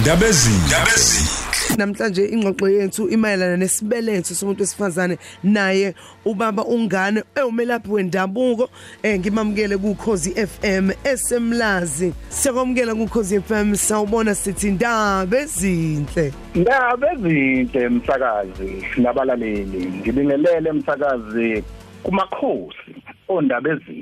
ndabezini namhlanje ingxoxo yethu imayelana nesibeletho somuntu wesifazane naye ubaba ungane ewumelaphi wendabuko eh ngimamukele kuKhosi FM esemlazi. Siyakwamukela kuKhosi FM sawubona sithi indaba ezinhle Ndaba ezinhle msakazi nabalaleli. Ngibingelele msakazi kumakhosi ondaba ezitha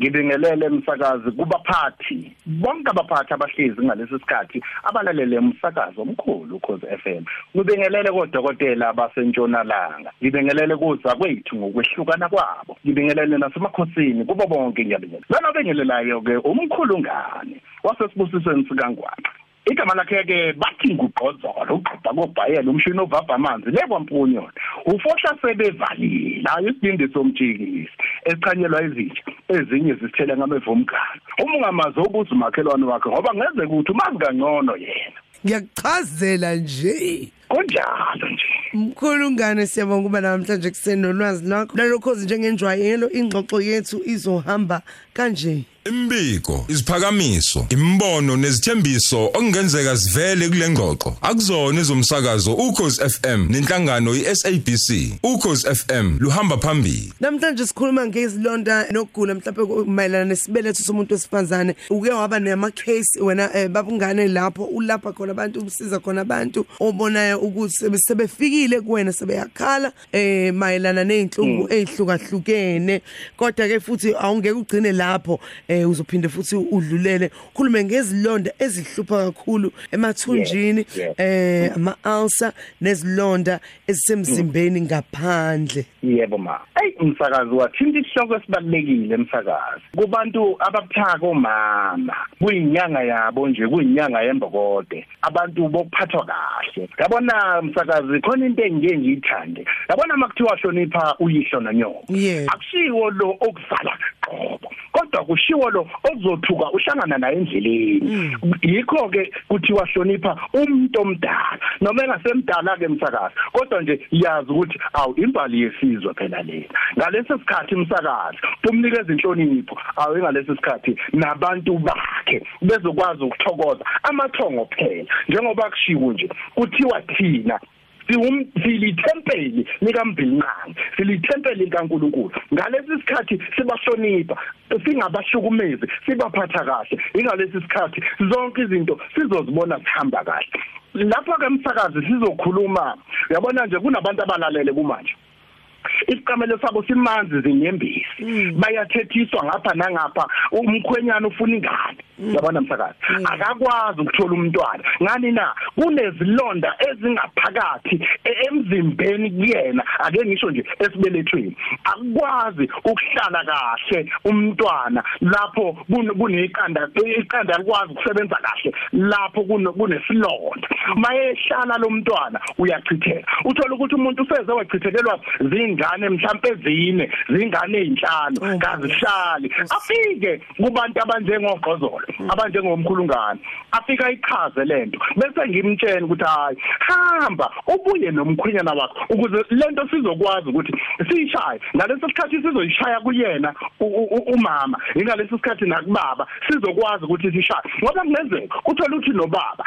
ngibingelele umsakazi kubaphathi bonke abaphathi abahlezi ngalesi sikhathi abalalele umsakazo omkhulu ukhoze FM ngibingelele kodokotela abasentshonalanga ngibingelele kuza kwethu ngokwehlukana kwabo ngibingelele nasemakhosini kubo bonke ngiyabingelela. Lana bengelelayo ke umkhulu ngane wasesibusisweni sikangwaqa igama lakhe ke bathi ngugqozolo uqhubha kobhayela umshini ovava amanzi. Lekwampunyona ufohla sebevalile. Hayi isibindi somjikisi eqhanyelwa izitsha ezinye zisithele ngamevumgana uma ungamazi ubuza umakhelwane wakhe ngoba ngeze ukuthi umazi kangcono yena. Ngiyakuchazela nje. Kunjalo nje. Mkhulu ngane siyabonga kuba namhlanje kusenolwazi lwakho. Lalokho njengenjwayelo ingxoxo yethu izohamba kanje. Imbiko, isiphakamiso, imbono nezithembiso okungenzeka sivele kule ngxoxo. Akuzona izomsakazo ukhozi FM nenhlangano iSABC. Ukhozi FM luhamba phambili. namhlanje sikhuluma ngezilonda nokugula mhlawumbe mayelana nesibeletho somuntu wesifazane uke waba nama case wena eh, babungane lapho ulapha khona abantu usiza khona abantu obonayo ukuthi sebe- sebefikile kuwena sebeyakhala eh mayelana nezinhlungu ezihlukahlukene kodwa ke futhi awungeke ugcine lapho eh uzophinde futhi udlulele khulume ngezilonda ezihlupha kakhulu emathunjini Yes, yes. eh ama ulcer nezilonda ezisemzimbeni ngaphandle. Yebo ma. Hey umsakazi wathinta isihloko esibalekile umsakazi kubantu ababuthaka omama kuyinyanga yabo nje kuyinyanga yembokode. Abantu bokuphathwa kahle. Yabona msakazi khona into engike ngiyithande. Yabona makuthiwa hlonipha uyihlo nonyoko. Yebo. akushiwo lo okuzala qobo kodwa kushiwo lo ozothuka uhlangana naye endleleni. Yikho ke kuthiwa hlonipha umuntu omdala noma engasemdala ke msakazi. Kodwa nje yazi ukuthi awu imbali yesizwe phela lena ngalesi sikhathi umsakazi umnikeza inhlonipho. Awu ngalesi sikhathi nabantu bakhe bezokwazi ukuthokoza amathongo phela njengoba kushiwo nje kuthiwa thina siwum silithempeli likambhinqane silithempeli likaNkuluNkulu. Ngalesi sikhathi sibahlonipha singabahlukumezi sibaphatha kahle. Ingalesi sikhathi zonke izinto sizozibona zihamba kahle. Lapha ke umsakazi sizokhuluma yabona nje kunabantu abalalele kumanje. Isiqamelo sabo simanzi zinyembisi bayathethiswa ngapha nangapha umkhwenyana ufuna ingane. Yabona msakazi? Akakwazi ukuthola umntwana. Ngani na? Kunezilonda ezingaphakathi e- emzimbeni kuyena. Ake ngisho nje esibelethweni. Akwazi ukuhlala kahle umntwana lapho kun- kuneqanda iqanda likwazi ukusebenza kahle lapho kunesilonda. Mayehlala lo mntwana uyachitheka. Uthola ukuthi umuntu useze wachithekelwa zingane mhlambe ezine zingane ezinhlanu kazihlali. Afike kubantu abanjengogqozolo abanjengomkhulungane afika ichaze lento. Bese ngimtshela ukuthi hayi hamba ubuye nomkhwenyana wakho ukuze lento sizokwazi ukuthi siyishaye. Ngalesi sikhathi sizoyishaya kuyena u- u- u- umama. Ingalesi sikhathi nakubaba sizokwazi ukuthi sishaye. Ngoba kungenzeka uthola ukuthi nobaba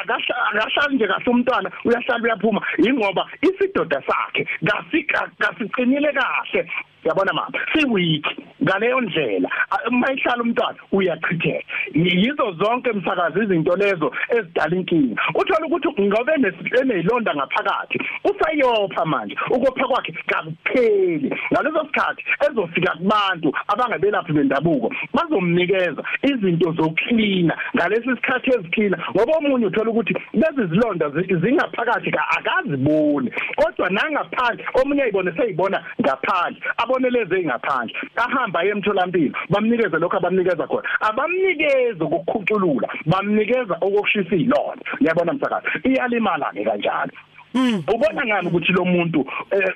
akahlali nje kahle umntwana uyahlala uyaphuma. Ingoba isidoda sakhe kasika kasiqinile kahle. Yabona mama siweak ngaleyo ndlela a- mayihlala umntwana uyachitheka. Yizo zonke emsakazi izinto lezo ezidala inkinga. Uthola ukuthi ngobe enezilonda ngaphakathi usayopha manje ukopha kwakhe kakupheli. Ngaleso sikhathi ezofika kubantu abangabelaphi bendabuko bazomnikeza izinto zokuklina ngalesi sikhathi eziklina. Ngoba omunye uthola ukuthi lezi zilonda zi- zingaphakathi ka akaziboni. Kodwa nangaphandle omunye ayibone seyibona ngaphandle. Abone lezi engaphandle ahamba emtholampilo bamnikeze lokho abamnikeza khona. Abamnikeze ukukhuculula bamnikeza okokushisa izilonda. Uyabona msakazi iyalimala ke kanjalo. Ubona ngani ukuthi lo muntu eh,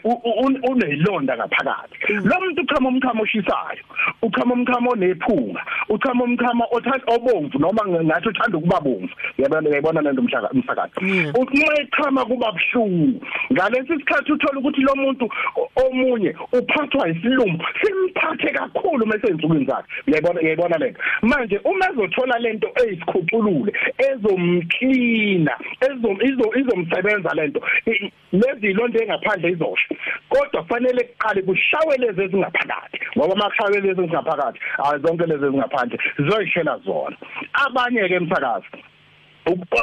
unezilonda ngaphakathi? Lo muntu uchama umkhamo oshisayo uchama umkhamo onephunga uchama umkhamo othanda obomvu noma ngathi uthanda ukuba bomvu. Yabona yayibona lento umhlaka umsakazi uma echama kuba buhlungu. Ngalesi sikhathi uthola ukuthi lo muntu omunye uphathwa isilumbu simphathe kakhulu mase ensukwini zakhe. Uyayibona uyayibona lento? Manje uma ezothola lento eyisikhuculule ezomklina ezom izo- izomsebenza lento i- lezi ilonto engaphandle izosho. Kodwa kufanele kuqale kushawe lezi ezingaphakathi ngoba makushawe lezi ezingaphakathi hayi zonke lezi ezingaphandle zizoyishela zona. Abanye ke emsakazi uk-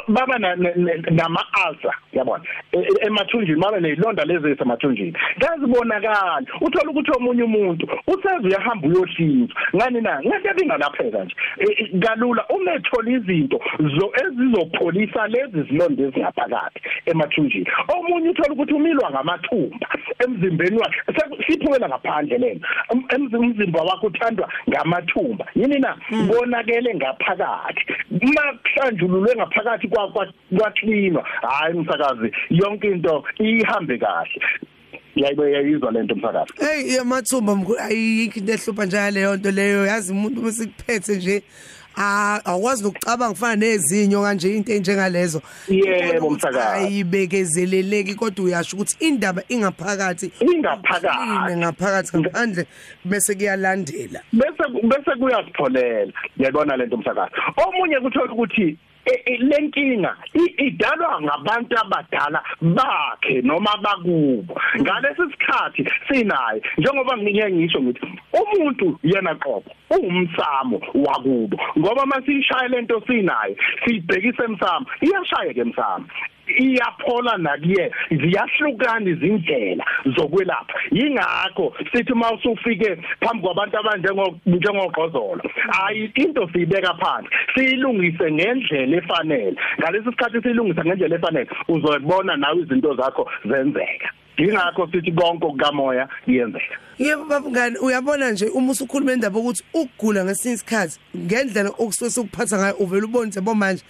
baba na- na- na- nama-ulcer yabona? E- e- emathunjini baba nezilonda lezi ezisemathunjini. Ngazibonakala. Uthola ukuthi omunye umuntu useze uyahamba uyohlinzwa ngani na? Ngathi abingalapheka nje. E- kalula uma ethola izinto zo ezizopholisa lezi zilonda ezingaphakathi emathunjini. Omunye uthola ukuthi umilwa ngamathumba emzimbeni wakhe. Siphumela ngaphandle lena. Em- emzi- umzimba wakhe uthandwa ngamathumba. Yini na? Konakele ngaphakathi. Uma kuhlanjululwe ngaphakathi kwa kwa- kwaklinwa hayi umsakazi yonke into ihambe kahle. Yayibe yayizwa lento umsakazi Hey yamathumba mkhulu. Ayikho into ehlupha njalo nto leyo. Yazi umuntu besikuphethe nje ah awwazi nokucabanga kufana nezinyo kanje into enjengalezo. Yebo, msakazi. ayibekezeleleki kodwa uyasho ukuthi indaba ingaphakathi Ingaphakathi. Ine ngaphakathi ngaphandle bese kuyalandela. Bese bese kuyasipholela yayibona lento umsakazi omunye kuthola ukuthi e- e- lenkinga idalwa ngabantu abadala bakhe noma bakubo. Ngalesi sikhathi sinaye njengoba ngike ngisho ngithi umuntu yena qobo ungumsamo wakubo. Ngoba masishaya lento sinaye sibhekise emsamo iyashaya ke emsamo. Iyaphola nakuye ziyahlukana izindlela zokwelapha. Yingakho sithi mawusufike phambi kwabantu abanjengo njengogqozolo ayi into siyibeka phansi. Siyilungise ngendlela efanele. Ngalesi sikhathi siyilungisa ngendlela efanele uzobona nawe izinto zakho zenzeka. Yingakho sithi konke kukamoya kuyenzeka. Yebo babungani uyabona nje uma usukhuluma indaba ukuthi ukugula ngesinye isikhathi ngendlela okusuke sokuphatha ngayo uvela ubonise bo manje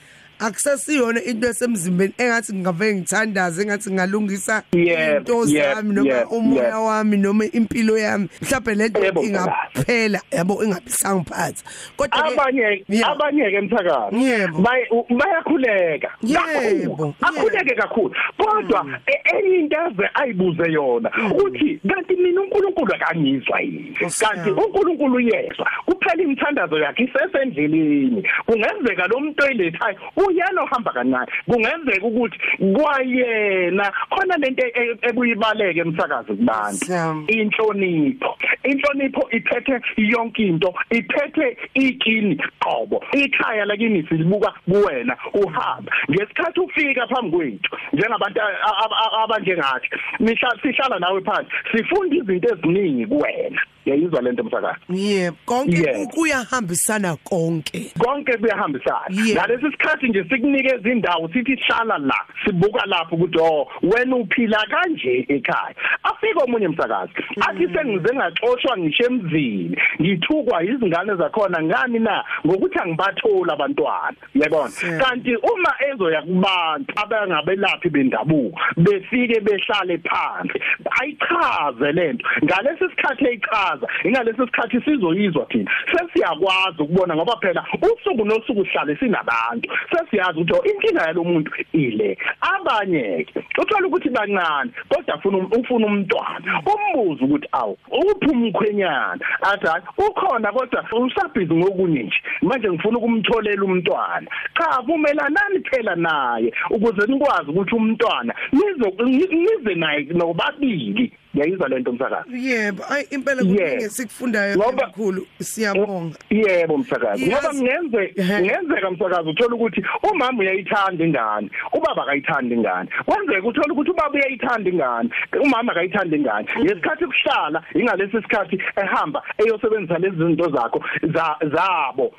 akusasiyona into esemzimbeni engathi ngingave ngithandaze engathi ngalungisa Yebo, into yebo, zami noma yebo, umoya yebo. wami noma impilo yami mhlawumbe lento Yebo, ingaphela yabo ingabisangiphatha kodwa ke- abanye Yeah. abanye ke emthakazi Yebo. bay- u- bayakhuleka Yebo, kakhulu. akhuleke kakhulu kodwa Mm. e- enye into aze ayibuze yona ukuthi kanti mina uNkulunkulu akangizwa yini Nkosi kanti yami. uNkulunkulu uyezwa kuphela imithandazo yakhe isesendleleni kungenzeka lo muntu oyilethayo uyena ohamba kancane. Kungenzeka ukuthi kwayena khona lento e- e- ebuyibaleke emsakazi kubantu Nkosi yami. inhlonipho. Inhlonipho iphethe yonke into iphethe ikini qobo. Ikhaya lakini silibuka kuwena uhamba. Ngesikhathi ufika phambi kwethu njengabantu a- a- a- abanjengathi nisha sihlala nawe phansi sifunda izinto eziningi kuwena. Yayizwa lento msakazi yebo konke Yebo. ku- kuyahambisana konke. Konke kuyahambisana. Yeah. ngalesi sikhathi nje sikunikeza indawo sithi hlala la sibuka lapho ukuthi oh wena uphila kanje ekhaya? Afike omunye umsakazi athi sengize ngaxoshwa ngisho emzini ngithukwa izingane zakhona ngani na ngokuthi angibathola abantwana. Uyabona Yeah. kanti uma ezoya kubantu abangabelaphi bendabuko befike behlale phansi ayichaze lento ngalesi sikhathi eyichaza ingalesi sikhathi sizoyizwa thina. Sesiyakwazi ukubona ngoba phela usuku nosuku sihlale sinabantu. Sesiyazi ukuthi oh, inkinga yalomuntu ile. Abanye ke uthola ukuthi bancane kodwa ufuna ufuna umntwana. Umbuzo ukuthi awu uphuma umkhwenyana? Athi hayi ukhona kodwa usabhizi ngokunye nje. Manje ngifuna ukumtholela umntwana. Cha vumelanani phela naye ukuze nikwazi ukuthi umntwana nizo nize naye nobabili. Yayizwa lento msakazi. Yebo ayi impela Yeah. kuningi sikufundayo Ngoba- kakhulu siyabonga. Yebo msakazi. Yazi- ngoba kungenze Ehhe. kungenzeka msakazi uthola ukuthi umama uyayithanda ingane ubaba akayithanda ingane. Kwenzeka uthola ukuthi ubaba uyayithanda ingane umama akayithanda ingane. Ngesikhathi kuhlala ingalesi sikhathi ehamba eyosebenzisa lezi zinto zakho za- zabo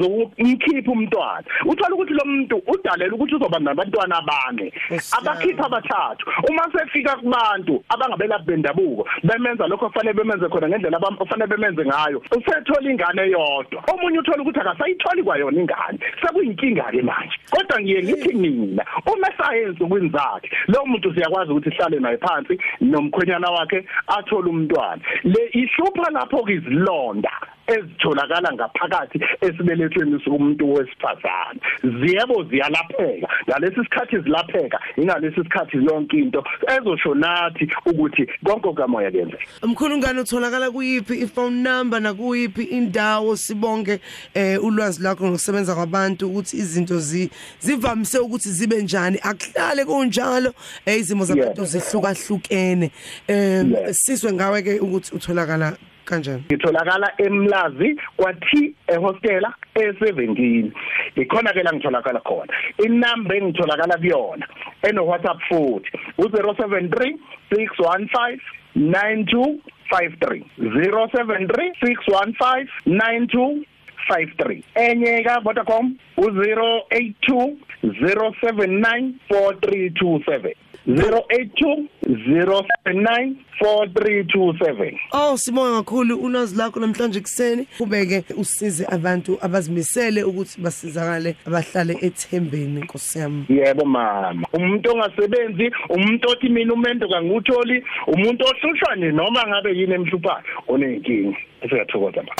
zokumkhipha umntwana. Uthola ukuthi lo muntu udalela ukuthi uzoba nabantwana abane Nkosi yami. abakhipha abathathu. Uma sefika kubantu abangabelaphi abalaphi bendabuko bemenza lokho kufanele bemenze khona ngendlela abafanele bemenze ngayo. Usethola ingane eyodwa omunye uthola ukuthi akasayitholi kwayona ingane. Sekuyinkinga ke manje. Kodwa ngiye ngithi mina uma science ukwinzakhe lo muntu siyakwazi ukuthi sihlale naye phansi nomkhwenyana wakhe athole umntwana. Le ihlupha lapho kizilonda ezitholakala ngaphakathi esibelethweni somuntu wesifazane. Ziyebo ziyalapheka. Ngalesi sikhathi zilapheka ingalesi sikhathi yonke into. Ezoshonathi ukuthi konke kamoya kuyenzeka Mkhulu ngane utholakala kuyiphi iphone number nakuyiphi indawo sibonke eh ulwazi lakho ngokusebenza kwabantu ukuthi izinto zi zivamise ukuthi zibe njani? Akuhlale kunjalo. Eh izimo zabantu zihlukahlukene. Eh sizwe ngawe ke ukuthi utholakala kanjani? Ngitholakala emlazi kwathi ehostela e17 ikhona ke la ngitholakala khona. Inamba engitholakala kuyona eno WhatsApp futhi u073 615 9253 073 615 9253 enye ka Vodacom u082 079 4327 082 079 4327 Oh sibonga kakhulu. Ulwazi lakho namhlanje kuseni kubeke usize abantu abazimisele ukuthi basizakale abahlale ethembeni Nkosi yami. Yebo mama. Umuntu ongasebenzi umuntu othi mina umendo kangutholi umuntu ohlushwa nje noma ngabe yini emhluphayo onenkingi siyathokoza mama.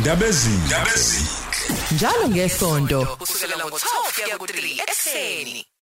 Ndabezi njalo ngesonto kusukela ngo12 kuya ku3 ekseni